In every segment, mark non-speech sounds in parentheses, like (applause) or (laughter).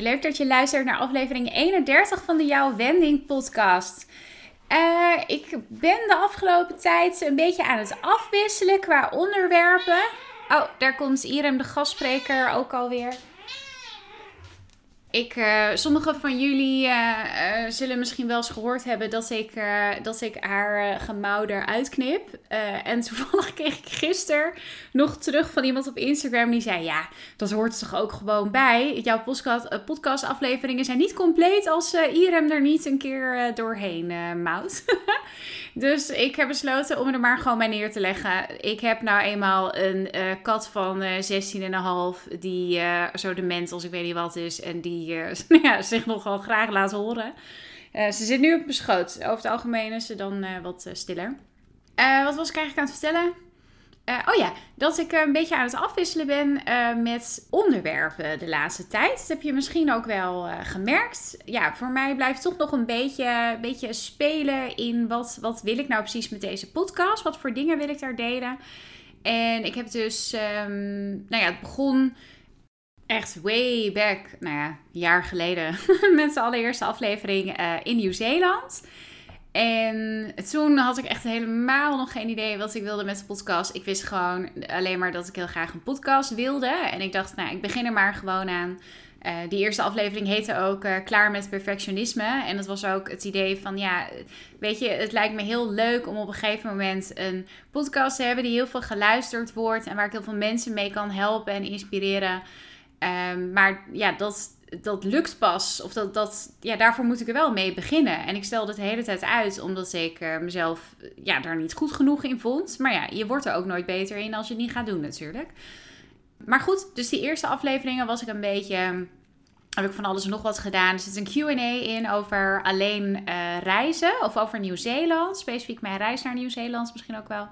Leuk dat je luistert naar aflevering 31 van de Jouw Wending podcast. Uh, ik ben de afgelopen tijd een beetje aan het afwisselen qua onderwerpen. Oh, daar komt Irem, de gastspreker, ook alweer. Ik, uh, sommige van jullie uh, zullen misschien wel eens gehoord hebben dat ik, dat ik haar gemouw eruit knip. en (laughs) toevallig kreeg ik gisteren nog terug van iemand op Instagram die zei: Ja, dat hoort toch ook gewoon bij. Jouw podcast, podcastafleveringen zijn niet compleet als Irem er niet een keer doorheen mouwt. (laughs) dus ik heb besloten om er maar gewoon bij neer te leggen. Ik heb nou eenmaal een kat van 16,5 die zo dement als ik weet niet wat is. En die uh, (laughs) ja, zich nogal graag laat horen. Uh, ze zit nu op mijn schoot. Over het algemeen is ze dan uh, wat stiller. wat was ik eigenlijk aan het vertellen? Oh ja, dat ik een beetje aan het afwisselen ben met onderwerpen de laatste tijd. Dat heb je misschien ook wel gemerkt. Ja, voor mij blijft toch nog een beetje, beetje spelen in wat, wat wil ik nou precies met deze podcast? Wat voor dingen wil ik daar delen? En ik heb dus, um, nou ja, het begon echt way back, nou ja, een jaar geleden, (laughs) met de allereerste aflevering in Nieuw-Zeeland. En toen had ik echt helemaal nog geen idee wat ik wilde met de podcast. Ik wist gewoon alleen maar dat ik heel graag een podcast wilde. En ik dacht, nou, ik begin er maar gewoon aan. Uh, die eerste aflevering heette ook uh, Klaar met perfectionisme. En dat was ook het idee van, ja, weet je, het lijkt me heel leuk om op een gegeven moment een podcast te hebben die heel veel geluisterd wordt. En waar ik heel veel mensen mee kan helpen en inspireren. Um, maar ja, dat, dat lukt pas. Of dat, dat, ja, daarvoor moet ik er wel mee beginnen. En ik stel het de hele tijd uit, omdat ik uh, mezelf ja, daar niet goed genoeg in vond. Maar ja, je wordt er ook nooit beter in als je het niet gaat doen natuurlijk. Maar goed, dus die eerste afleveringen was ik een beetje... Heb ik van alles en nog wat gedaan. Er zit een Q&A in over alleen uh, reizen. Of over Nieuw-Zeeland. Specifiek mijn reis naar Nieuw-Zeeland misschien ook wel.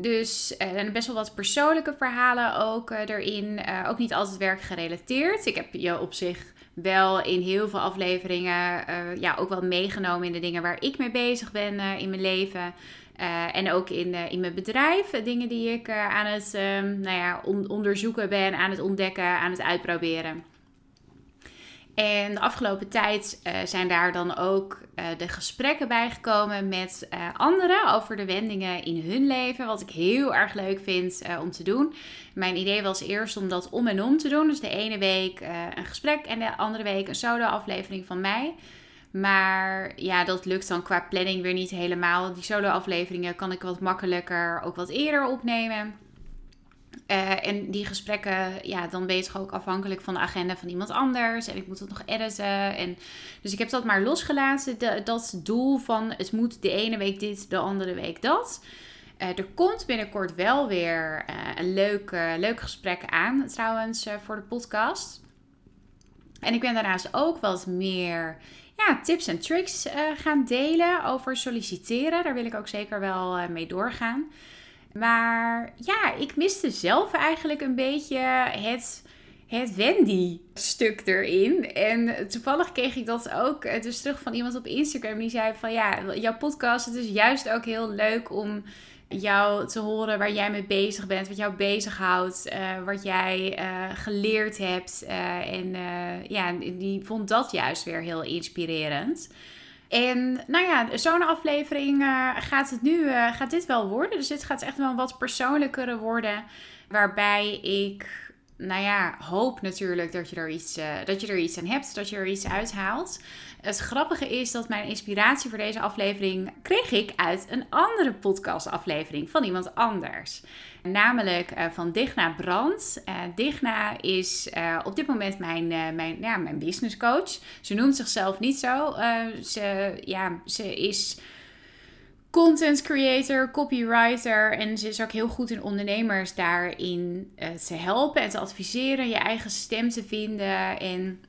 Dus uh, best wel wat persoonlijke verhalen ook uh, erin. Uh, ook niet altijd werkgerelateerd. Ik heb je op zich wel in heel veel afleveringen ja, ook wel meegenomen in de dingen waar ik mee bezig ben in mijn leven. en ook in, in mijn bedrijf. Dingen die ik aan het ehm, nou ja, onderzoeken ben, aan het ontdekken, aan het uitproberen. En de afgelopen tijd uh, zijn daar dan ook uh, de gesprekken bijgekomen met uh, anderen over de wendingen in hun leven. Wat ik heel erg leuk vind om te doen. Mijn idee was eerst om dat om en om te doen. Dus de ene week een gesprek en de andere week een solo-aflevering van mij. Maar ja, dat lukt dan qua planning weer niet helemaal. Die solo-afleveringen kan ik wat makkelijker ook wat eerder opnemen. Uh, en die gesprekken, ja, dan ben je ook afhankelijk van de agenda van iemand anders. En ik moet dat nog editen. En, dus ik heb dat maar losgelaten. Dat doel van het moet de ene week dit, de andere week dat. Uh, er komt binnenkort wel weer uh, een leuk, leuk gesprek aan, trouwens, voor de podcast. En ik ben daarnaast ook wat meer ja, tips en tricks gaan delen over solliciteren. Daar wil ik ook zeker wel mee doorgaan. Maar ja, ik miste zelf eigenlijk een beetje het, het Wendy-stuk erin. En toevallig kreeg ik dat ook dus terug van iemand op Instagram. Die zei van ja, jouw podcast, is juist ook heel leuk om jou te horen waar jij mee bezig bent, wat jou bezighoudt, uh, wat jij uh, geleerd hebt. En ja, die vond dat juist weer heel inspirerend. En nou ja, zo'n aflevering uh, gaat het nu, uh, gaat dit wel worden. Dus dit gaat echt wel wat persoonlijkere worden. Waarbij ik, nou ja, hoop natuurlijk dat je er iets, uh, dat je er iets aan hebt. Dat je er iets uithaalt. Het grappige is dat mijn inspiratie voor deze aflevering kreeg ik uit een andere podcastaflevering van iemand anders. Namelijk uh, van Digna Brand. Uh, Digna is op dit moment mijn, mijn, ja, mijn business coach. Ze noemt zichzelf niet zo. ze, ja, ze is content creator, copywriter. En ze is ook heel goed in ondernemers daarin uh, te helpen en te adviseren. Je eigen stem te vinden. En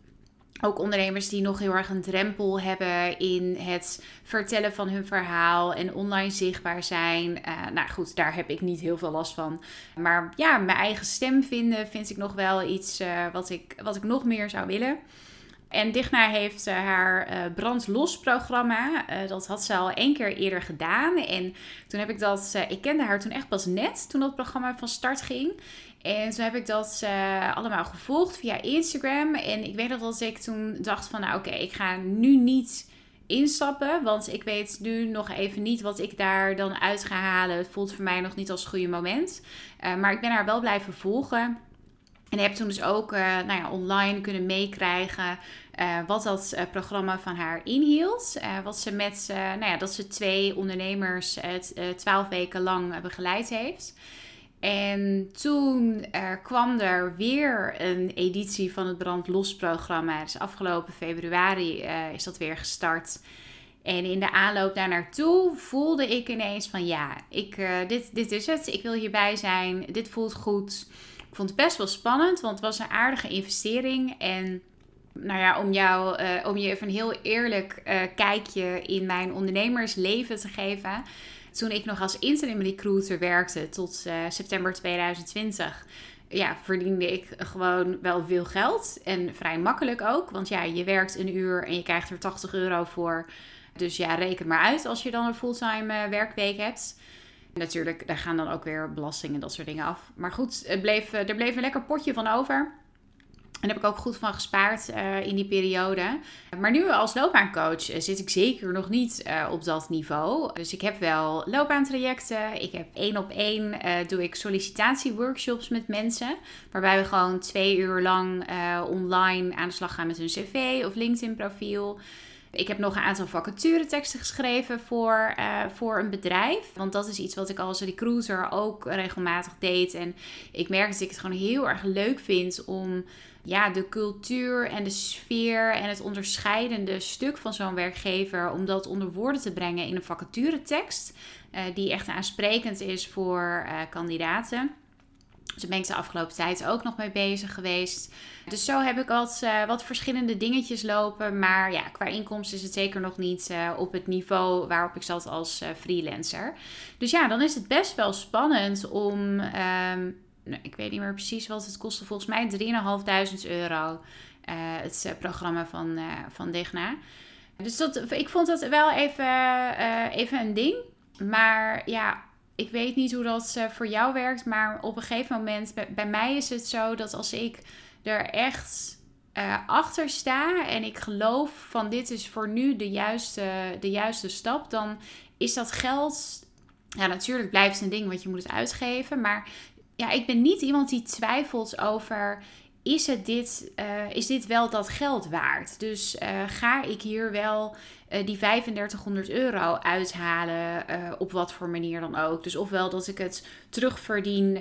ook ondernemers die nog heel erg een drempel hebben in het vertellen van hun verhaal en online zichtbaar zijn. Uh, nou goed, daar heb ik niet heel veel last van. Maar ja, mijn eigen stem vinden vind ik nog wel iets uh, wat, ik, wat ik nog meer zou willen. En Digna heeft uh, haar uh, Brandlos programma. Uh, dat had ze al één keer eerder gedaan. En toen heb ik dat. ik kende haar toen echt pas net toen dat programma van start ging. En toen heb ik dat allemaal gevolgd via Instagram. En ik weet nog dat ik toen dacht van nou oké, ik ga nu niet instappen. Want ik weet nu nog even niet wat ik daar dan uit ga halen. Het voelt voor mij nog niet als het goede moment. maar ik ben haar wel blijven volgen. En heb toen dus ook uh, nou ja, online kunnen meekrijgen uh, wat dat uh, programma van haar inhield. wat ze met, nou ja, dat ze twee ondernemers twaalf weken lang begeleid heeft. En toen kwam er weer een editie van het Brand Los programma. Dus afgelopen februari is dat weer gestart. En in de aanloop daar naartoe voelde ik ineens van ja, ik, dit, dit is het. Ik wil hierbij zijn. Dit voelt goed. Ik vond het best wel spannend, want het was een aardige investering. En nou ja, om, jou, uh, om je even een heel eerlijk uh, kijkje in mijn ondernemersleven te geven. Toen ik nog als interim recruiter werkte tot uh, september 2020 ja, verdiende ik gewoon wel veel geld. En vrij makkelijk ook. Want ja, je werkt een uur en je krijgt er 80 euro voor. Dus ja, reken maar uit als je dan een fulltime werkweek hebt. Natuurlijk, daar gaan dan ook weer belastingen en dat soort dingen af. Maar goed, bleef, er bleef een lekker potje van over. En daar heb ik ook goed van gespaard uh, in die periode. Maar nu als loopbaancoach uh, zit ik zeker nog niet op dat niveau. Dus ik heb wel loopbaantrajecten. Ik heb één op één doe ik sollicitatieworkshops met mensen. Waarbij we gewoon twee uur lang online aan de slag gaan met hun cv of LinkedIn profiel. Ik heb nog een aantal vacatureteksten geschreven voor, uh, voor een bedrijf. Want dat is iets wat ik als recruiter ook regelmatig deed. En ik merk dat ik het gewoon heel erg leuk vind om ja, de cultuur en de sfeer en het onderscheidende stuk van zo'n werkgever, om dat onder woorden te brengen in een vacaturetekst. Uh, die echt aansprekend is voor uh, kandidaten. Dus daar ben ik de afgelopen tijd ook nog mee bezig geweest. Dus zo heb ik wat, uh, wat verschillende dingetjes lopen. Maar ja, qua inkomsten is het zeker nog niet uh, op het niveau waarop ik zat als uh, freelancer. Dus ja, dan is het best wel spannend om. Um, nou, ik weet niet meer precies wat het kostte. Volgens mij 3.500 euro. het programma van, van Digna. Dus dat, ik vond dat wel even, even een ding. Maar ja, ik weet niet hoe dat uh, voor jou werkt, maar op een gegeven moment, bij, mij is het zo dat als ik er echt uh, achter sta en ik geloof van dit is voor nu de juiste, de juiste stap, dan is dat geld, ja natuurlijk blijft het een ding wat je moet uitgeven, maar ja, ik ben niet iemand die twijfelt over is, het dit, uh, is dit wel dat geld waard? Dus uh, ga ik hier wel uh, die 3500 euro uithalen, op wat voor manier dan ook. Dus ofwel dat ik het terugverdien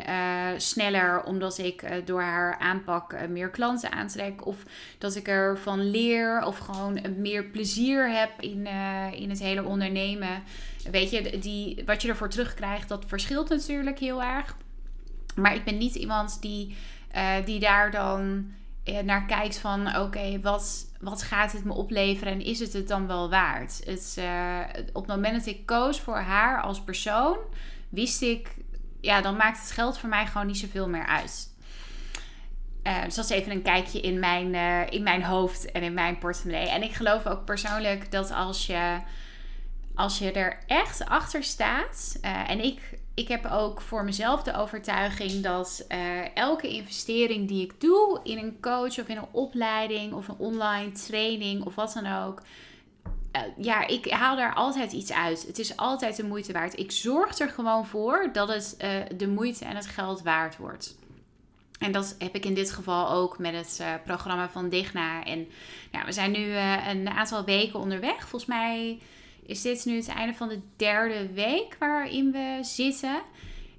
sneller, omdat ik door haar aanpak meer klanten aantrek. Of dat ik ervan leer, of gewoon meer plezier heb in, in het hele ondernemen. Weet je, die, wat je ervoor terugkrijgt, dat verschilt natuurlijk heel erg. Maar ik ben niet iemand die uh, die daar dan uh, naar kijkt van oké, wat, wat gaat het me opleveren en is het het dan wel waard? Het, uh, op het moment dat ik koos voor haar als persoon, wist ik, ja, dan maakt het geld voor mij gewoon niet zoveel meer uit. dus dat is even een kijkje in mijn, in mijn hoofd en in mijn portemonnee. En ik geloof ook persoonlijk dat als je, als je er echt achter staat, en ik ik heb ook voor mezelf de overtuiging dat uh, elke investering die ik doe in een coach of in een opleiding of een online training of wat dan ook. Uh, ja, ik haal daar altijd iets uit. Het is altijd de moeite waard. Ik zorg er gewoon voor dat het uh, de moeite en het geld waard wordt. En dat heb ik in dit geval ook met het programma van Digna. En ja, we zijn nu een aantal weken onderweg. Volgens mij is dit nu het einde van de derde week waarin we zitten.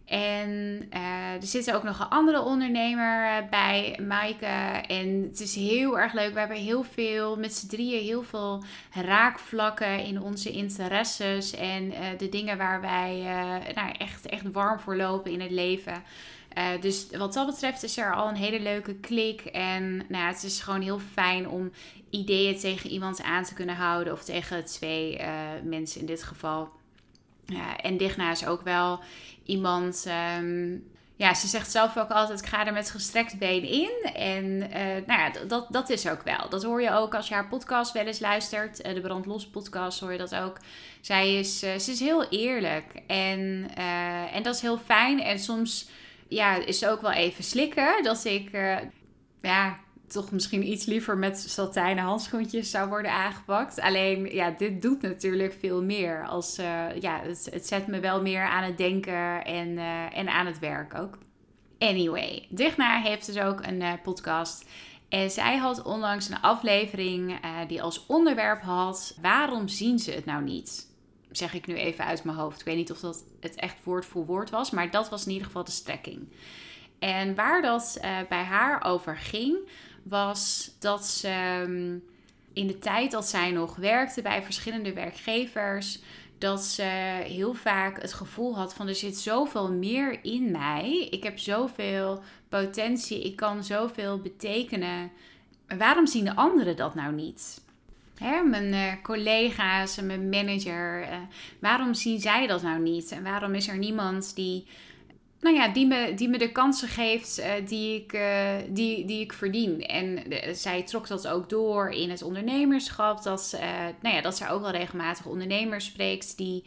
En er zit ook nog een andere ondernemer bij, Maaike. En het is heel erg leuk. We hebben heel veel, met z'n drieën, heel veel raakvlakken in onze interesses. En de dingen waar wij nou, echt, echt warm voor lopen in het leven. Uh, dus wat dat betreft is er al een hele leuke klik. En nou ja, het is gewoon heel fijn om ideeën tegen iemand aan te kunnen houden. Of tegen twee uh, mensen in dit geval. Ja, en Digna is ook wel iemand. Um, ja, ze zegt zelf ook altijd: ik ga er met gestrekt been in. En uh, nou ja, dat, dat is ook wel. Dat hoor je ook als je haar podcast wel eens luistert. de Brandlos podcast hoor je dat ook. Zij is, ze is heel eerlijk. En, en dat is heel fijn. En soms ja, is ook wel even slikken. Dat ik, uh, ja, toch misschien iets liever met satijnen handschoentjes zou worden aangepakt. Alleen, ja, dit doet natuurlijk veel meer. Als, uh, ja, het, het, zet me wel meer aan het denken en, uh, en aan het werk ook. Anyway, Digna heeft dus ook een podcast. En zij had onlangs een aflevering die als onderwerp had: Waarom zien ze het nou niet? Zeg ik nu even uit mijn hoofd. Ik weet niet of dat het echt woord voor woord was, maar dat was in ieder geval de strekking. En waar dat uh, bij haar over ging, was dat ze ehm, in de tijd dat zij nog werkte bij verschillende werkgevers, dat ze heel vaak het gevoel had van er zit zoveel meer in mij. Ik heb zoveel potentie, ik kan zoveel betekenen. Waarom zien de anderen dat nou niet? Mijn uh, collega's en mijn manager. Uh, waarom zien zij dat nou niet? En waarom is er niemand die, nou ja, die, me, die me de kansen geeft uh, die, ik, die, die ik verdien? En zij trok dat ook door in het ondernemerschap. Dat, nou ja, dat ze ook wel regelmatig ondernemers spreekt die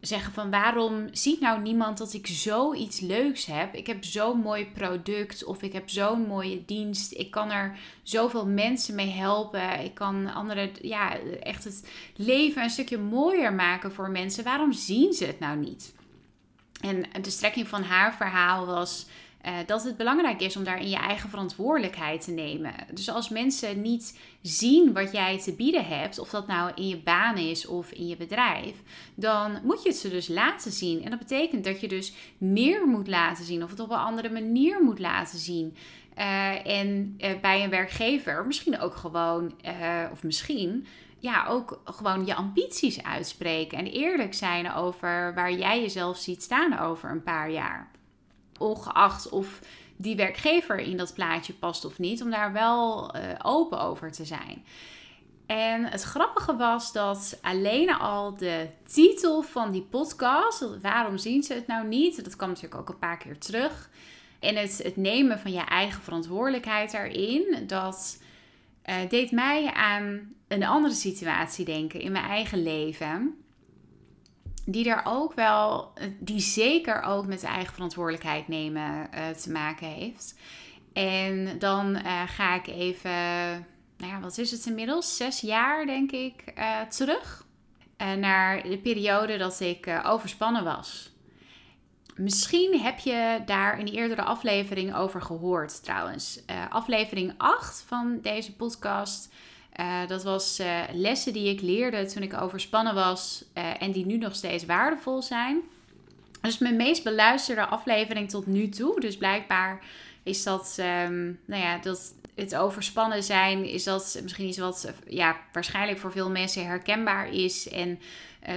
zeggen van waarom ziet nou niemand dat ik zoiets leuks heb? Ik heb zo'n mooi product of ik heb zo'n mooie dienst. Ik kan er zoveel mensen mee helpen. Ik kan anderen, ja, echt het leven een stukje mooier maken voor mensen. Waarom zien ze het nou niet? En de strekking van haar verhaal was uh, dat het belangrijk is om daarin je eigen verantwoordelijkheid te nemen. Dus als mensen niet zien wat jij te bieden hebt, of dat nou in je baan is of in je bedrijf, dan moet je het ze dus laten zien. En dat betekent dat je dus meer moet laten zien, of het op een andere manier moet laten zien. Uh, en uh, bij een werkgever misschien ook gewoon, of misschien ja, ook gewoon je ambities uitspreken en eerlijk zijn over waar jij jezelf ziet staan over een paar jaar ongeacht of die werkgever in dat plaatje past of niet, om daar wel uh, open over te zijn. En het grappige was dat alleen al de titel van die podcast, waarom zien ze het nou niet? Dat kwam natuurlijk ook een paar keer terug. En het, het nemen van je eigen verantwoordelijkheid daarin, dat uh, deed mij aan een andere situatie denken in mijn eigen leven die er ook wel, die zeker ook met de eigen verantwoordelijkheid nemen uh, te maken heeft. En dan uh, ga ik even, nou ja, wat is het inmiddels? Zes jaar denk ik uh, terug. naar de periode dat ik overspannen was. Misschien heb je daar een eerdere aflevering over gehoord trouwens. aflevering 8 van deze podcast uh, dat was uh, lessen die ik leerde toen ik overspannen was uh, en die nu nog steeds waardevol zijn. Dus mijn meest beluisterde aflevering tot nu toe. Dus blijkbaar is dat, um, nou ja, dat het overspannen zijn, is dat misschien iets wat ja, waarschijnlijk voor veel mensen herkenbaar is. En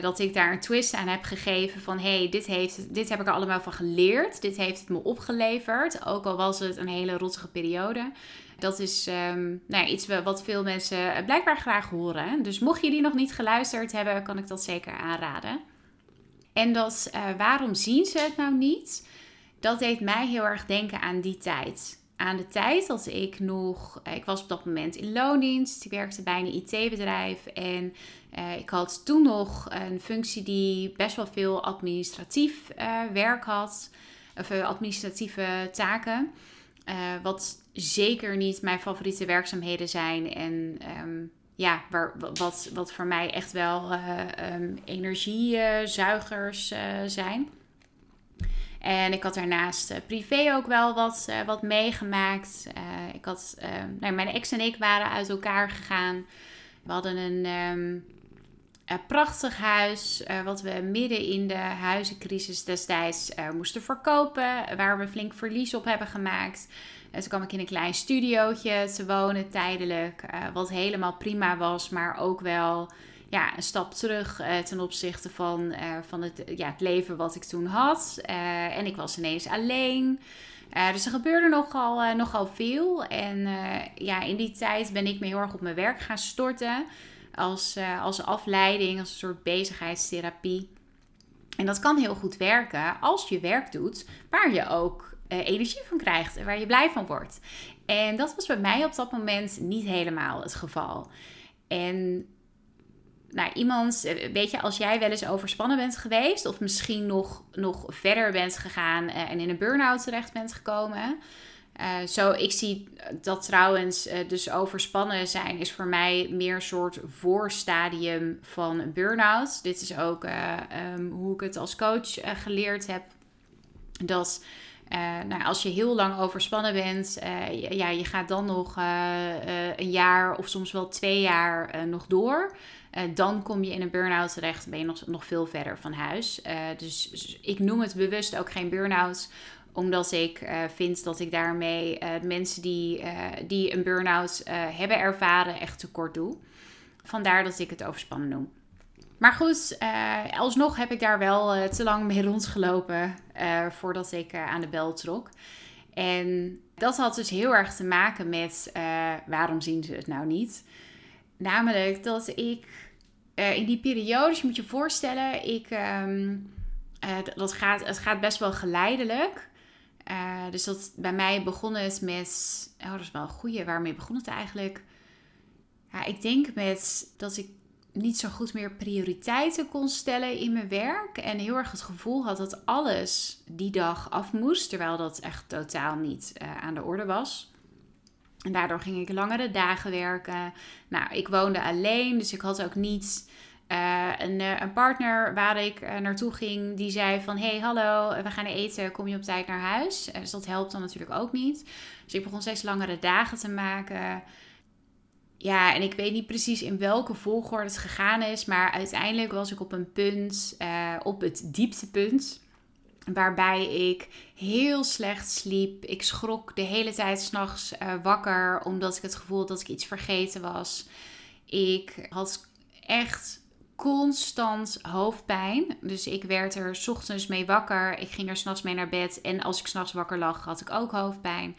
dat ik daar een twist aan heb gegeven van hé, hey, dit, heeft, dit heb ik er allemaal van geleerd. Dit heeft het me opgeleverd. Ook al was het een hele rotzige periode. Dat is um, nou ja, iets wat veel mensen blijkbaar graag horen. Dus mocht je die nog niet geluisterd hebben, kan ik dat zeker aanraden. En dat uh, waarom zien ze het nou niet? Dat deed mij heel erg denken aan die tijd. Aan de tijd dat ik nog, eh, ik was op dat moment in loondienst, ik werkte bij een IT-bedrijf en ik had toen nog een functie die best wel veel administratief werk had, of administratieve taken. Wat zeker niet mijn favoriete werkzaamheden zijn. En ehm, ja, waar, wat, wat voor mij echt wel uh, um, energiezuigers uh, zijn. En ik had daarnaast privé ook wel wat, wat meegemaakt. ik had, ehm, nou, mijn ex en ik waren uit elkaar gegaan. We hadden een, prachtig huis, wat we midden in de huizencrisis destijds moesten verkopen, waar we flink verlies op hebben gemaakt. En toen kwam ik in een klein studiootje te wonen tijdelijk, wat helemaal prima was, maar ook wel ja, een stap terug ten opzichte van, van het, ja, het leven wat ik toen had. En ik was ineens alleen. dus er gebeurde nogal, nogal veel. En ja, in die tijd ben ik me heel erg op mijn werk gaan storten. Als, als afleiding, als een soort bezigheidstherapie. En dat kan heel goed werken als je werk doet waar je ook energie van krijgt en waar je blij van wordt. En dat was bij mij op dat moment niet helemaal het geval. En nou, iemand, eh, weet je, als jij wel eens overspannen bent geweest, of misschien nog, nog verder bent gegaan en in een burn-out terecht bent gekomen. Uh, zo, ik zie dat trouwens, uh, dus overspannen zijn, is voor mij meer een soort voorstadium van burn-out. Dit is ook um, hoe ik het als coach geleerd heb. Dat nou, als je heel lang overspannen bent, ja, je gaat dan nog een jaar of soms wel twee jaar nog door. Dan kom je in een burn-out terecht, ben je nog, nog veel verder van huis. Dus, dus, ik noem het bewust ook geen burn-out, omdat ik uh, vind dat ik daarmee mensen die, die een burn-out hebben ervaren echt tekort doe. Vandaar dat ik het overspannen noem. Maar goed, alsnog heb ik daar wel te lang mee (laughs) rondgelopen voordat ik aan de bel trok. En dat had dus heel erg te maken met waarom zien ze het nou niet? Namelijk dat ik in die periode, je moet je voorstellen, ik, uh, dat gaat, het gaat best wel geleidelijk. Uh, dus dat, bij mij begon het met, oh dat is wel een goeie, waarmee begon het eigenlijk? Ja, ik denk met dat ik niet zo goed meer prioriteiten kon stellen in mijn werk. En heel erg het gevoel had dat alles die dag af moest. Terwijl dat echt totaal niet aan de orde was. En daardoor ging ik langere dagen werken. Nou, ik woonde alleen, dus ik had ook niet uh, een, uh, een, partner waar ik uh, naartoe ging. Die zei van, hey, hallo, we gaan eten, kom je op tijd naar huis? dus dat helpt dan natuurlijk ook niet. Dus ik begon steeds langere dagen te maken. Ja, en ik weet niet precies in welke volgorde het gegaan is. Maar uiteindelijk was ik op een punt, op het dieptepunt Waarbij ik heel slecht sliep. Ik schrok de hele tijd s'nachts wakker omdat ik het gevoel had dat ik iets vergeten was. Ik had echt constant hoofdpijn. Dus ik werd er s ochtends mee wakker. Ik ging er s'nachts mee naar bed. En als ik s'nachts wakker lag, had ik ook hoofdpijn.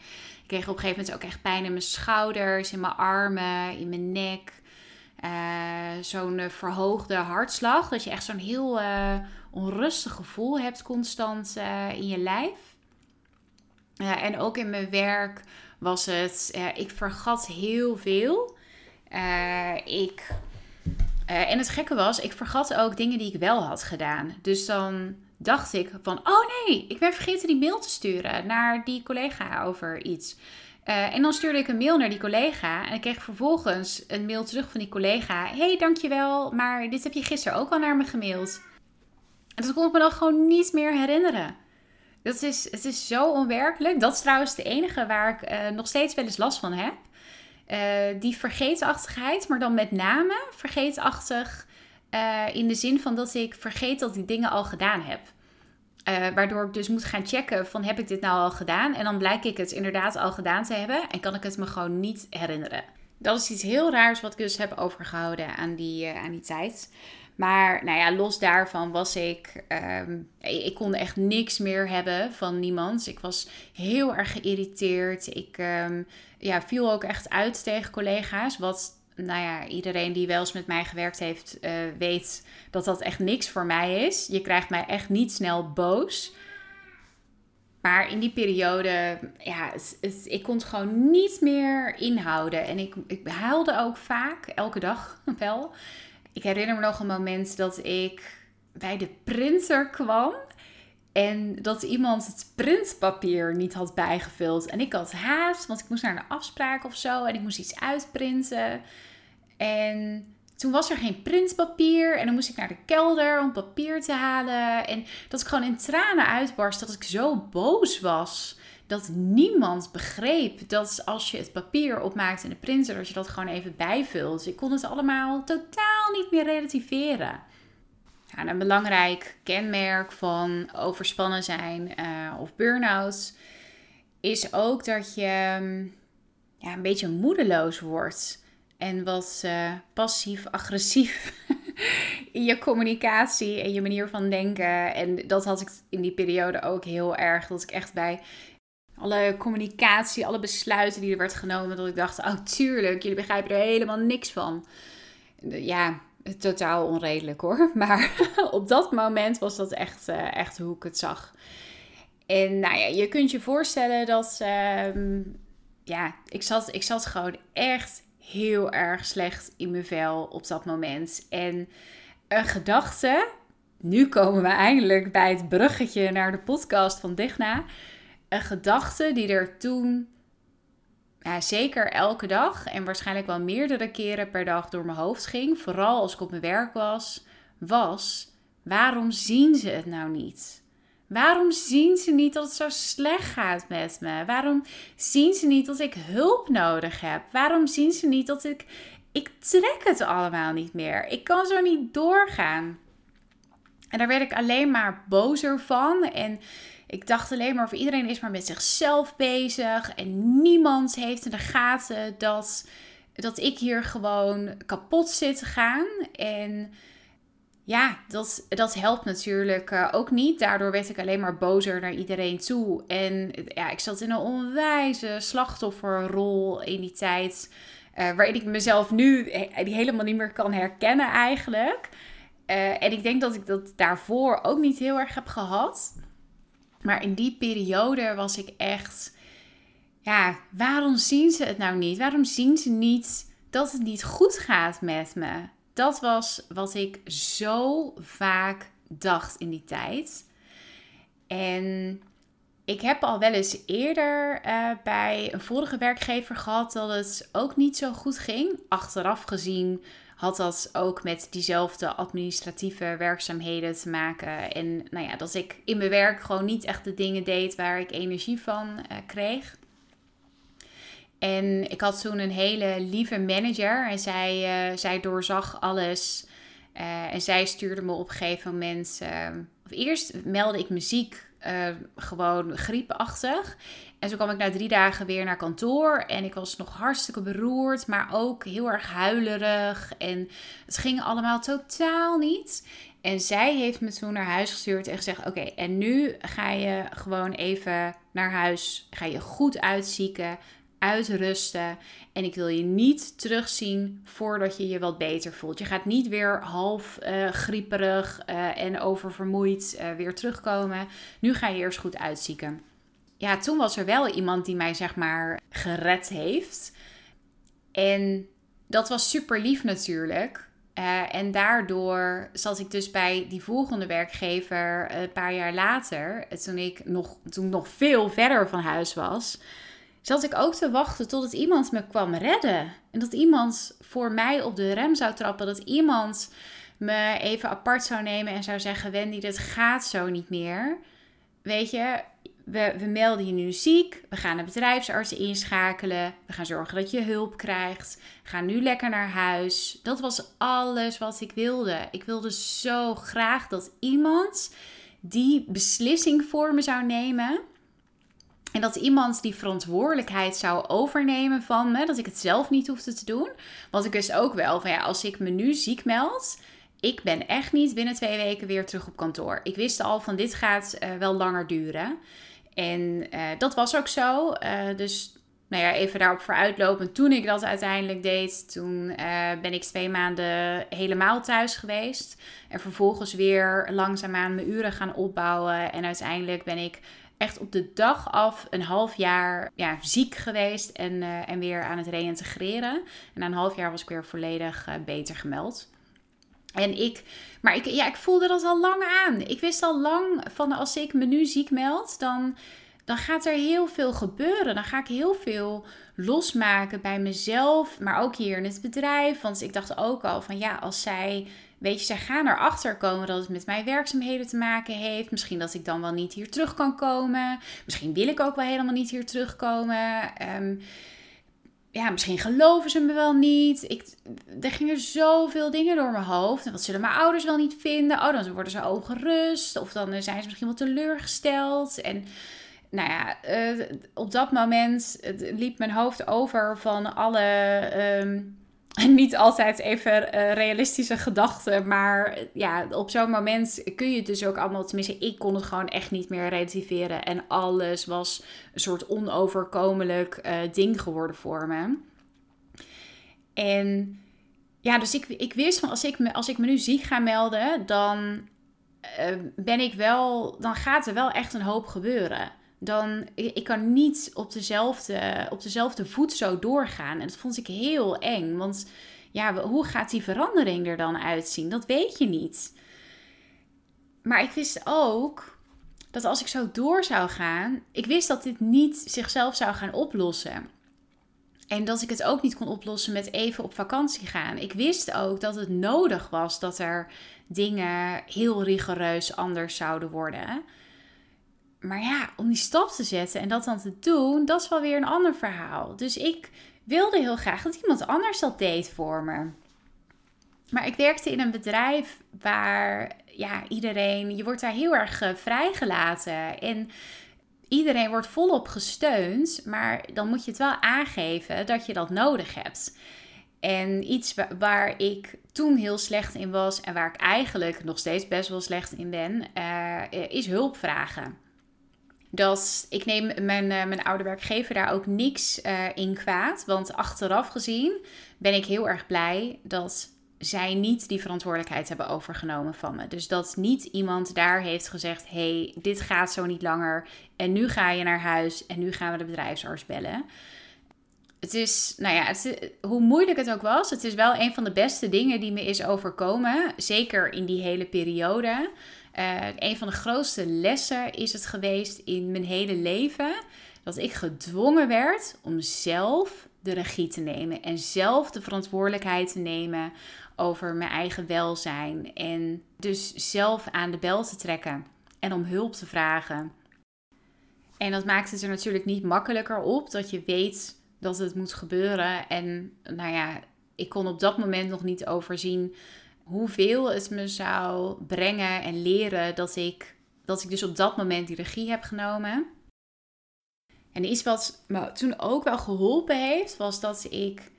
Ik kreeg op een gegeven moment ook echt pijn in mijn schouders, in mijn armen, in mijn nek. Uh, zo'n uh, verhoogde hartslag. Dat je echt zo'n heel uh, onrustig gevoel hebt constant in je lijf. en ook in mijn werk was het, ik vergat heel veel. ik, en het gekke was, ik vergat ook dingen die ik wel had gedaan. Dus dan dacht ik van, oh nee, ik ben vergeten die mail te sturen naar die collega over iets. Uh, en dan stuurde ik een mail naar die collega en ik kreeg vervolgens een mail terug van die collega. hey, dankjewel, maar dit heb je gisteren ook al naar me gemaild. En dat kon ik me dan gewoon niet meer herinneren. Dat is, het is zo onwerkelijk. Dat is trouwens de enige waar ik uh, nog steeds wel eens last van heb. Uh, die vergeetachtigheid, maar dan met name vergeetachtig in de zin van dat ik vergeet dat ik dingen al gedaan heb. Uh, waardoor ik dus moet gaan checken van heb ik dit nou al gedaan? En dan blijk ik het inderdaad al gedaan te hebben en kan ik het me gewoon niet herinneren. Dat is iets heel raars wat ik dus heb overgehouden aan die, aan die tijd. Maar nou ja, los daarvan was ik. Um, ik kon echt niks meer hebben van niemand. Ik was heel erg geïrriteerd. Ik um, ja, viel ook echt uit tegen collega's. Wat nou ja, iedereen die wel eens met mij gewerkt heeft, uh, weet dat dat echt niks voor mij is. Je krijgt mij echt niet snel boos. Maar in die periode, ja, ik kon het gewoon niet meer inhouden. En ik, ik huilde ook vaak, elke dag (laughs) wel. Ik herinner me nog een moment dat ik bij de printer kwam. En dat iemand het printpapier niet had bijgevuld. En ik had haast, want ik moest naar een afspraak of zo. En ik moest iets uitprinten. En toen was er geen printpapier. En dan moest ik naar de kelder om papier te halen. En dat ik gewoon in tranen uitbarst dat ik zo boos was dat niemand begreep dat als je het papier opmaakt in de printer, dat je dat gewoon even bijvult. Dus ik kon het allemaal totaal niet meer relativeren. Ja, een belangrijk kenmerk van overspannen zijn uh, of burn-out is ook dat je mm, ja, een beetje moedeloos wordt en wat uh, passief-agressief (laughs) in je communicatie en je manier van denken. En dat had ik in die periode ook heel erg. Dat ik echt bij alle communicatie, alle besluiten die er werd genomen, dat ik dacht: oh, tuurlijk, jullie begrijpen er helemaal niks van. Ja, totaal onredelijk hoor. (laughs) Maar (laughs) op dat moment was dat echt, uh, echt hoe ik het zag. En nou ja, je kunt je voorstellen dat. Uh, ja, ik zat, ik zat gewoon echt heel erg slecht in mijn vel op dat moment. En een gedachte. Nu komen we eindelijk bij het bruggetje naar de podcast van Digna. Een gedachte die er toen ja, zeker elke dag en waarschijnlijk wel meerdere keren per dag door mijn hoofd ging, vooral als ik op mijn werk was, was: waarom zien ze het nou niet? Waarom zien ze niet dat het zo slecht gaat met me? Waarom zien ze niet dat ik hulp nodig heb? Waarom zien ze niet dat ik. Ik trek het allemaal niet meer. Ik kan zo niet doorgaan. En daar werd ik alleen maar bozer van. En ik dacht alleen maar, of iedereen is maar met zichzelf bezig. En niemand heeft in de gaten dat, dat ik hier gewoon kapot zit te gaan. En ja, dat, dat helpt natuurlijk uh, ook niet. Daardoor werd ik alleen maar bozer naar iedereen toe. En ja, ik zat in een onwijze slachtofferrol in die tijd. Uh, waarin ik mezelf nu die helemaal niet meer kan herkennen eigenlijk. Uh, en ik denk dat ik dat daarvoor ook niet heel erg heb gehad. Maar in die periode was ik echt. Ja, waarom zien ze het nou niet? Waarom zien ze niet dat het niet goed gaat met me? Dat was wat ik zo vaak dacht in die tijd. En ik heb al wel eens eerder uh, bij een vorige werkgever gehad dat het ook niet zo goed ging. Achteraf gezien had dat ook met diezelfde administratieve werkzaamheden te maken. En nou ja, dat ik in mijn werk gewoon niet echt de dingen deed waar ik energie van uh, kreeg. En ik had toen een hele lieve manager en zij, uh, zij doorzag alles. Uh, en zij stuurde me op een gegeven moment. Uh, of eerst meldde ik muziek gewoon griepachtig. En zo kwam ik na drie dagen weer naar kantoor. En ik was nog hartstikke beroerd, maar ook heel erg huilerig. En het ging allemaal totaal niet. En zij heeft me toen naar huis gestuurd en gezegd: Oké, en nu ga je gewoon even naar huis. Ga je goed uitzieken uitrusten. En ik wil je niet terugzien voordat je je wat beter voelt. Je gaat niet weer half uh, grieperig uh, en oververmoeid uh, weer terugkomen. Nu ga je eerst goed uitzieken. Ja, toen was er wel iemand die mij zeg maar gered heeft. En dat was super lief natuurlijk. en daardoor zat ik dus bij die volgende werkgever een paar jaar later, toen ik nog, toen nog veel verder van huis was zat ik ook te wachten totdat iemand me kwam redden. En dat iemand voor mij op de rem zou trappen. Dat iemand me even apart zou nemen en zou zeggen: Wendy, dit gaat zo niet meer. Weet je, we, we melden je nu ziek. We gaan de bedrijfsartsen inschakelen. We gaan zorgen dat je hulp krijgt. Ga nu lekker naar huis. Dat was alles wat ik wilde. Ik wilde zo graag dat iemand die beslissing voor me zou nemen. En dat iemand die verantwoordelijkheid zou overnemen van me, dat ik het zelf niet hoefde te doen. Want ik wist ook wel van ja, als ik me nu ziek meld, ik ben echt niet binnen twee weken weer terug op kantoor. Ik wist al van dit gaat uh, wel langer duren. En uh, dat was ook zo. Uh, dus nou ja, even daarop vooruitlopend. Toen ik dat uiteindelijk deed, toen ben ik twee maanden helemaal thuis geweest. En vervolgens weer langzaamaan mijn uren gaan opbouwen. En uiteindelijk ben ik echt op de dag af een half jaar ja, ziek geweest en, en weer aan het reïntegreren. En na een half jaar was ik weer volledig beter gemeld. En ik, maar ik, ja, ik voelde dat al lang aan. Ik wist al lang van als ik me nu ziek meld, dan, dan gaat er heel veel gebeuren. Dan ga ik heel veel losmaken bij mezelf, maar ook hier in het bedrijf. Want ik dacht ook al van ja, als zij weet je, zij gaan erachter komen dat het met mijn werkzaamheden te maken heeft. Misschien dat ik dan wel niet hier terug kan komen. Misschien wil ik ook wel helemaal niet hier terugkomen. Um, ja, misschien geloven ze me wel niet. Ik, er gingen zoveel dingen door mijn hoofd. En wat zullen mijn ouders wel niet vinden? Oh, dan worden ze ongerust. Of dan zijn ze misschien wel teleurgesteld. En nou ja, uh, op dat moment liep mijn hoofd over van alle... Um, (laughs) niet altijd even uh, realistische gedachten. Maar ja, op zo'n moment kun je het dus ook allemaal. Tenminste, ik kon het gewoon echt niet meer relativeren. En alles was een soort onoverkomelijk uh, ding geworden voor me. En ja, dus ik, ik wist van als ik, me, als ik me nu ziek ga melden, dan uh, ben ik wel. Dan gaat er wel echt een hoop gebeuren dan ik kan niet op dezelfde, op dezelfde voet zo doorgaan. En dat vond ik heel eng. Want ja, hoe gaat die verandering er dan uitzien? Dat weet je niet. Maar ik wist ook dat als ik zo door zou gaan, ik wist dat dit niet zichzelf zou gaan oplossen. En dat ik het ook niet kon oplossen met even op vakantie gaan. Ik wist ook dat het nodig was dat er dingen heel rigoureus anders zouden worden. Maar ja, om die stap te zetten en dat dan te doen, dat is wel weer een ander verhaal. Dus ik wilde heel graag dat iemand anders dat deed voor me. Maar ik werkte in een bedrijf waar ja, iedereen, je wordt daar heel erg uh, vrijgelaten. En iedereen wordt volop gesteund, maar dan moet je het wel aangeven dat je dat nodig hebt. En iets waar ik toen heel slecht in was en waar ik eigenlijk nog steeds best wel slecht in ben, uh, is hulp vragen dat ik neem mijn, uh, mijn oude werkgever daar ook niks uh, in kwaad. Want achteraf gezien ben ik heel erg blij dat zij niet die verantwoordelijkheid hebben overgenomen van me. Dus dat niet iemand daar heeft gezegd: hey, dit gaat zo niet langer. En nu ga je naar huis en nu gaan we de bedrijfsarts bellen. Het is, nou ja, het hoe moeilijk het ook was, het is wel een van de beste dingen die me is overkomen. Zeker in die hele periode. Uh, een van de grootste lessen is het geweest in mijn hele leven dat ik gedwongen werd om zelf de regie te nemen en zelf de verantwoordelijkheid te nemen over mijn eigen welzijn en dus zelf aan de bel te trekken en om hulp te vragen. En dat maakt het er natuurlijk niet makkelijker op dat je weet dat het moet gebeuren en nou ja, ik kon op dat moment nog niet overzien hoeveel het me zou brengen en leren dat ik, dat ik dus op dat moment die regie heb genomen. En iets wat me toen ook wel geholpen heeft, was dat ik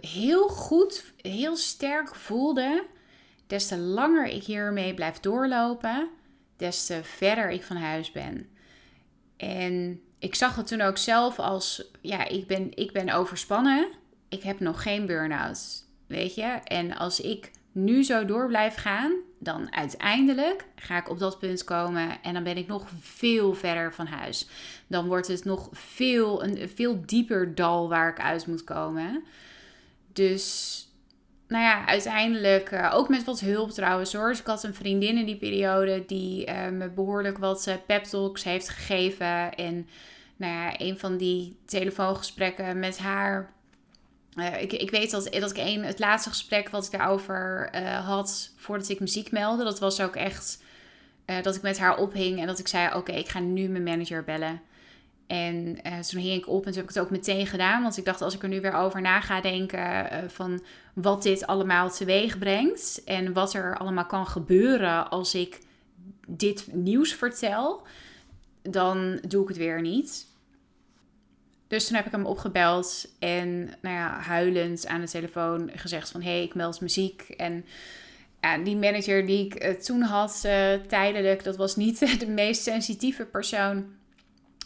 heel goed, heel sterk voelde. Des te langer ik hiermee blijf doorlopen, des te verder ik van huis ben. En ik zag het toen ook zelf als, ja, ik ben, ik ben overspannen. Ik heb nog geen burn-out, weet je. En als ik nu zo door blijf gaan, dan uiteindelijk ga ik op dat punt komen en dan ben ik nog veel verder van huis. Dan wordt het nog veel, een veel dieper dal waar ik uit moet komen. Dus, nou ja, uiteindelijk, uh, ook met wat hulp trouwens hoor. Dus ik had een vriendin in die periode die uh, me behoorlijk wat uh, pep talks heeft gegeven. En, nou ja, een van die telefoongesprekken met haar uh, ik, ik weet dat, dat ik een, het laatste gesprek wat ik daarover uh, had voordat ik muziek meldde, dat was ook echt uh, dat ik met haar ophing en dat ik zei: Oké, ik ga nu mijn manager bellen. En toen hing ik op en toen heb ik het ook meteen gedaan. Want ik dacht, als ik er nu weer over na ga denken van wat dit allemaal teweeg brengt. En wat er allemaal kan gebeuren als ik dit nieuws vertel. Dan doe ik het weer niet. Dus toen heb ik hem opgebeld en nou ja, huilend aan de telefoon gezegd van... hé, hey, ik meld muziek. En ja, die manager die ik eh, toen had uh, tijdelijk, dat was niet (laughs) de meest sensitieve persoon.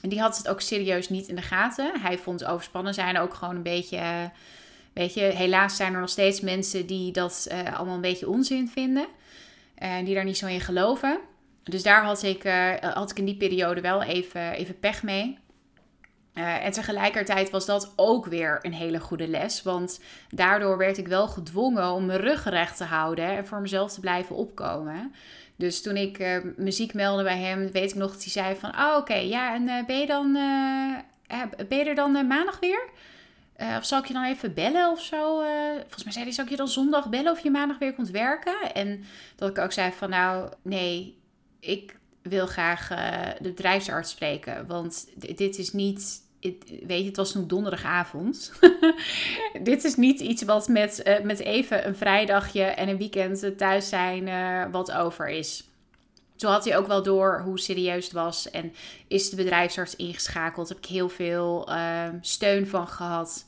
Die had het ook serieus niet in de gaten. Hij vond overspannen zijn ook gewoon een beetje... weet je, helaas zijn er nog steeds mensen die dat allemaal een beetje onzin vinden. En die daar niet zo in geloven. Dus daar had ik, had ik in die periode wel even, even pech mee. Uh, en tegelijkertijd was dat ook weer een hele goede les. Want daardoor werd ik wel gedwongen om mijn rug recht te houden en voor mezelf te blijven opkomen. Dus toen ik uh, muziek meldde bij hem, weet ik nog dat hij zei van... Oh, oké, ja, en uh, ben, je dan, ben je er dan maandag weer? Of zal ik je dan even bellen of zo? Volgens mij zei hij, zal ik je dan zondag bellen of je maandag weer komt werken? En dat ik ook zei van, nou, nee, ik wil graag de bedrijfsarts spreken. Want dit is niet, weet je, het was toen donderdagavond. (laughs) dit is niet iets wat met, met even een vrijdagje en een weekend thuis zijn wat over is. Zo had hij ook wel door hoe serieus het was. En is de bedrijfsarts ingeschakeld. Heb ik heel veel ehm, steun van gehad.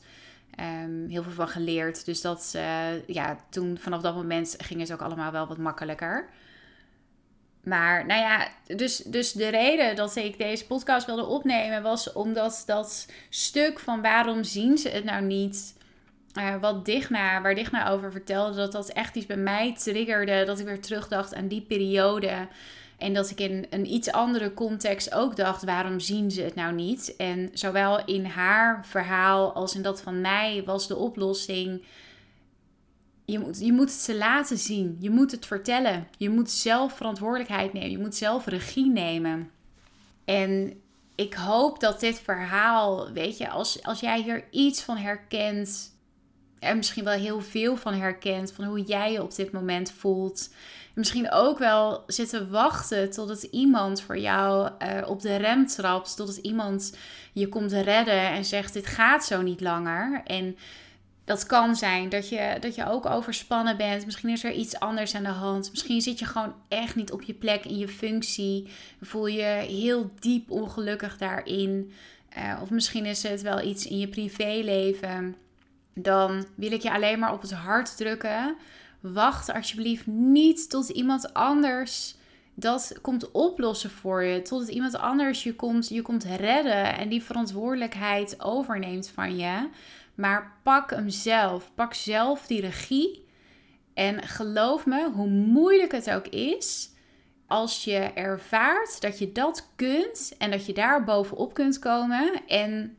Um, heel veel van geleerd. Dus dat, uh, ja, toen vanaf dat moment ging het ook allemaal wel wat makkelijker. Maar nou ja, dus, dus de reden dat ik deze podcast wilde opnemen was omdat dat stuk van waarom zien ze het nou niet, uh, wat Digna, waar Digna over vertelde, dat dat echt iets bij mij triggerde. Dat ik weer terugdacht aan die periode. En dat ik in een iets andere context ook dacht: waarom zien ze het nou niet? En zowel in haar verhaal als in dat van mij was de oplossing. Je moet, je moet het ze laten zien. Je moet het vertellen. Je moet zelf verantwoordelijkheid nemen. Je moet zelf regie nemen. En ik hoop dat dit verhaal, weet je, als, als jij hier iets van herkent. En misschien wel heel veel van herkent. Van hoe jij je op dit moment voelt misschien ook wel zitten wachten totdat iemand voor jou uh, op de rem trapt. Totdat iemand je komt redden en zegt: Dit gaat zo niet langer. En dat kan zijn dat je, dat je ook overspannen bent. Misschien is er iets anders aan de hand. Misschien zit je gewoon echt niet op je plek in je functie. Voel je heel diep ongelukkig daarin. Uh, of misschien is het wel iets in je privéleven. Dan wil ik je alleen maar op het hart drukken wacht alsjeblieft niet tot iemand anders dat komt oplossen voor je. Totdat iemand anders je komt, je komt redden en die verantwoordelijkheid overneemt van je. Maar pak hem zelf. Pak zelf die regie. En geloof me, hoe moeilijk het ook is, als je ervaart dat je dat kunt en dat je daar bovenop kunt komen. En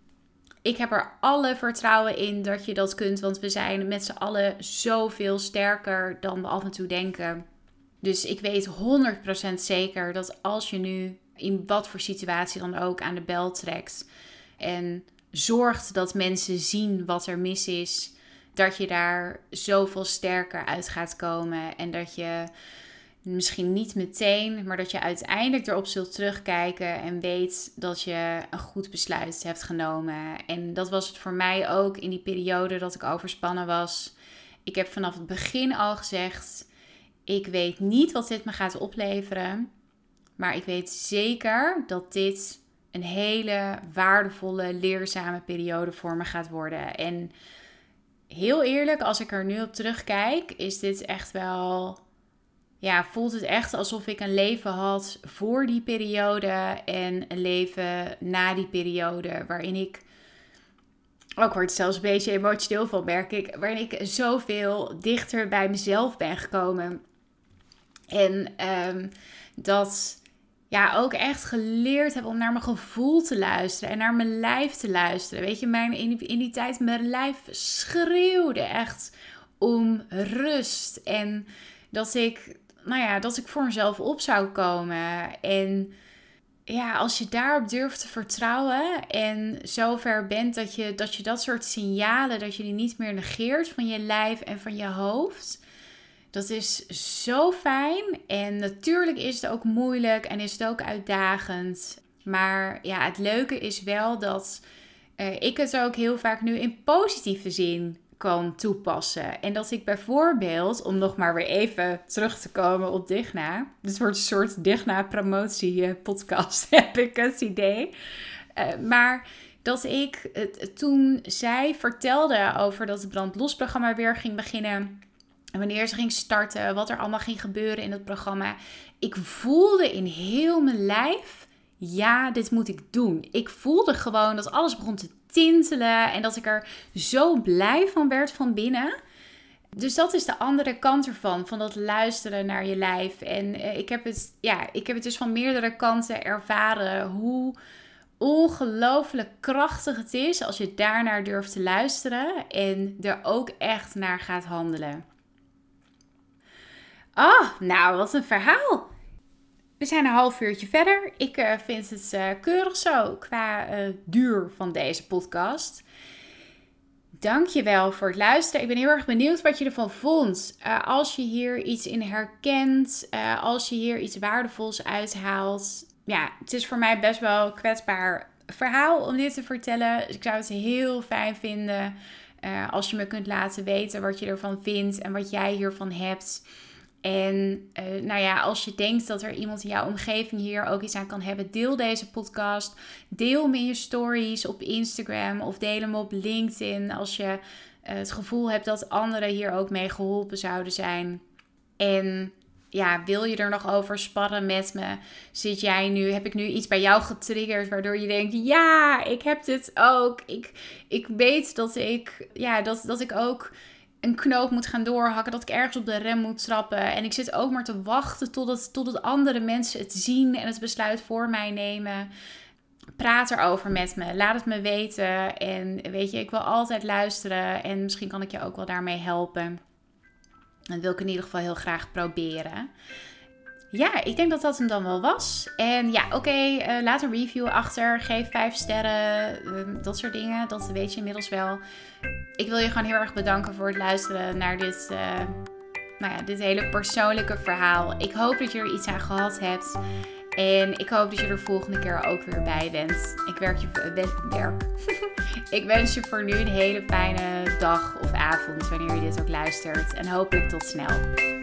ik heb er alle vertrouwen in dat je dat kunt, want we zijn met z'n allen zoveel sterker dan we af en toe denken. Dus ik weet 100% zeker dat als je nu in wat voor situatie dan ook aan de bel trekt en zorgt dat mensen zien wat er mis is, dat je daar zoveel sterker uit gaat komen en dat je misschien niet meteen, maar dat je uiteindelijk erop zult terugkijken en weet dat je een goed besluit hebt genomen. En dat was het voor mij ook in die periode dat ik overspannen was. Ik heb vanaf het begin al gezegd: ik weet niet wat dit me gaat opleveren, maar ik weet zeker dat dit een hele waardevolle, leerzame periode voor me gaat worden. En heel eerlijk, als ik er nu op terugkijk, is dit echt wel ja, voelt het echt alsof ik een leven had voor die periode en een leven na die periode. Waarin ik, ook wordt zelfs een beetje emotioneel van, merk ik, waarin ik zoveel dichter bij mezelf ben gekomen. En um, dat ja, ook echt geleerd heb om naar mijn gevoel te luisteren en naar mijn lijf te luisteren. Weet je, mijn, in, die tijd, mijn lijf schreeuwde echt om rust. En dat ik nou ja, dat ik voor mezelf op zou komen. En ja, als je daarop durft te vertrouwen en zover bent dat je, dat je dat soort signalen, dat je die niet meer negeert van je lijf en van je hoofd. Dat is zo fijn. En natuurlijk is het ook moeilijk en is het ook uitdagend. Maar ja, het leuke is wel dat uh, ik het ook heel vaak nu in positieve zin kan toepassen. En dat ik bijvoorbeeld, om nog maar weer even terug te komen op Digna. Dit wordt een soort Digna-promotie podcast, (laughs) heb ik het idee. Uh, maar dat ik toen zij vertelde over dat het brandlosprogramma weer ging beginnen. En wanneer ze ging starten, wat er allemaal ging gebeuren in het programma. Ik voelde in heel mijn lijf, ja, dit moet ik doen. Ik voelde gewoon dat alles begon te tintelen en dat ik er zo blij van werd van binnen. Dus dat is de andere kant ervan, van dat luisteren naar je lijf. En eh, ik, heb het, ja, ik heb het dus van meerdere kanten ervaren hoe ongelooflijk krachtig het is als je daarnaar durft te luisteren en er ook echt naar gaat handelen. Ah, nou wat een verhaal. We zijn een half uurtje verder. Ik uh, vind het uh, keurig zo qua uh, duur van deze podcast. Dankjewel voor het luisteren. Ik ben heel erg benieuwd wat je ervan vond. Als je hier iets in herkent, als je hier iets waardevols uithaalt. Ja, het is voor mij best wel een kwetsbaar verhaal om dit te vertellen. ik zou het heel fijn vinden als je me kunt laten weten wat je ervan vindt en wat jij hiervan hebt. En uh, nou ja, als je denkt dat er iemand in jouw omgeving hier ook iets aan kan hebben, deel deze podcast. Deel hem in je stories op Instagram of deel hem op LinkedIn als je uh, het gevoel hebt dat anderen hier ook mee geholpen zouden zijn. En ja, wil je er nog over sparren met me? Zit jij nu, heb ik nu iets bij jou getriggerd waardoor je denkt, ja, ik heb dit ook. Ik, ik weet dat ik, ja, dat, dat ik ook een knoop moet gaan doorhakken, dat ik ergens op de rem moet trappen. En ik zit ook maar te wachten totdat, totdat andere mensen het zien en het besluit voor mij nemen. Praat erover met me. Laat het me weten. En weet je, ik wil altijd luisteren. En misschien kan ik je ook wel daarmee helpen. Dat wil ik in ieder geval heel graag proberen. Ja, ik denk dat dat hem dan wel was. En ja, oké, eh, laat een review achter. Geef vijf sterren. Ehm, dat soort dingen. Dat weet je inmiddels wel. Ik wil je gewoon heel erg bedanken voor het luisteren naar dit, uh, nou ja, dit hele persoonlijke verhaal. Ik hoop dat je er iets aan gehad hebt. En ik hoop dat je er volgende keer ook weer bij bent. Ik werk je werk. (laughs) ik wens je voor nu een hele fijne dag of avond wanneer je dit ook luistert. En hopelijk tot snel.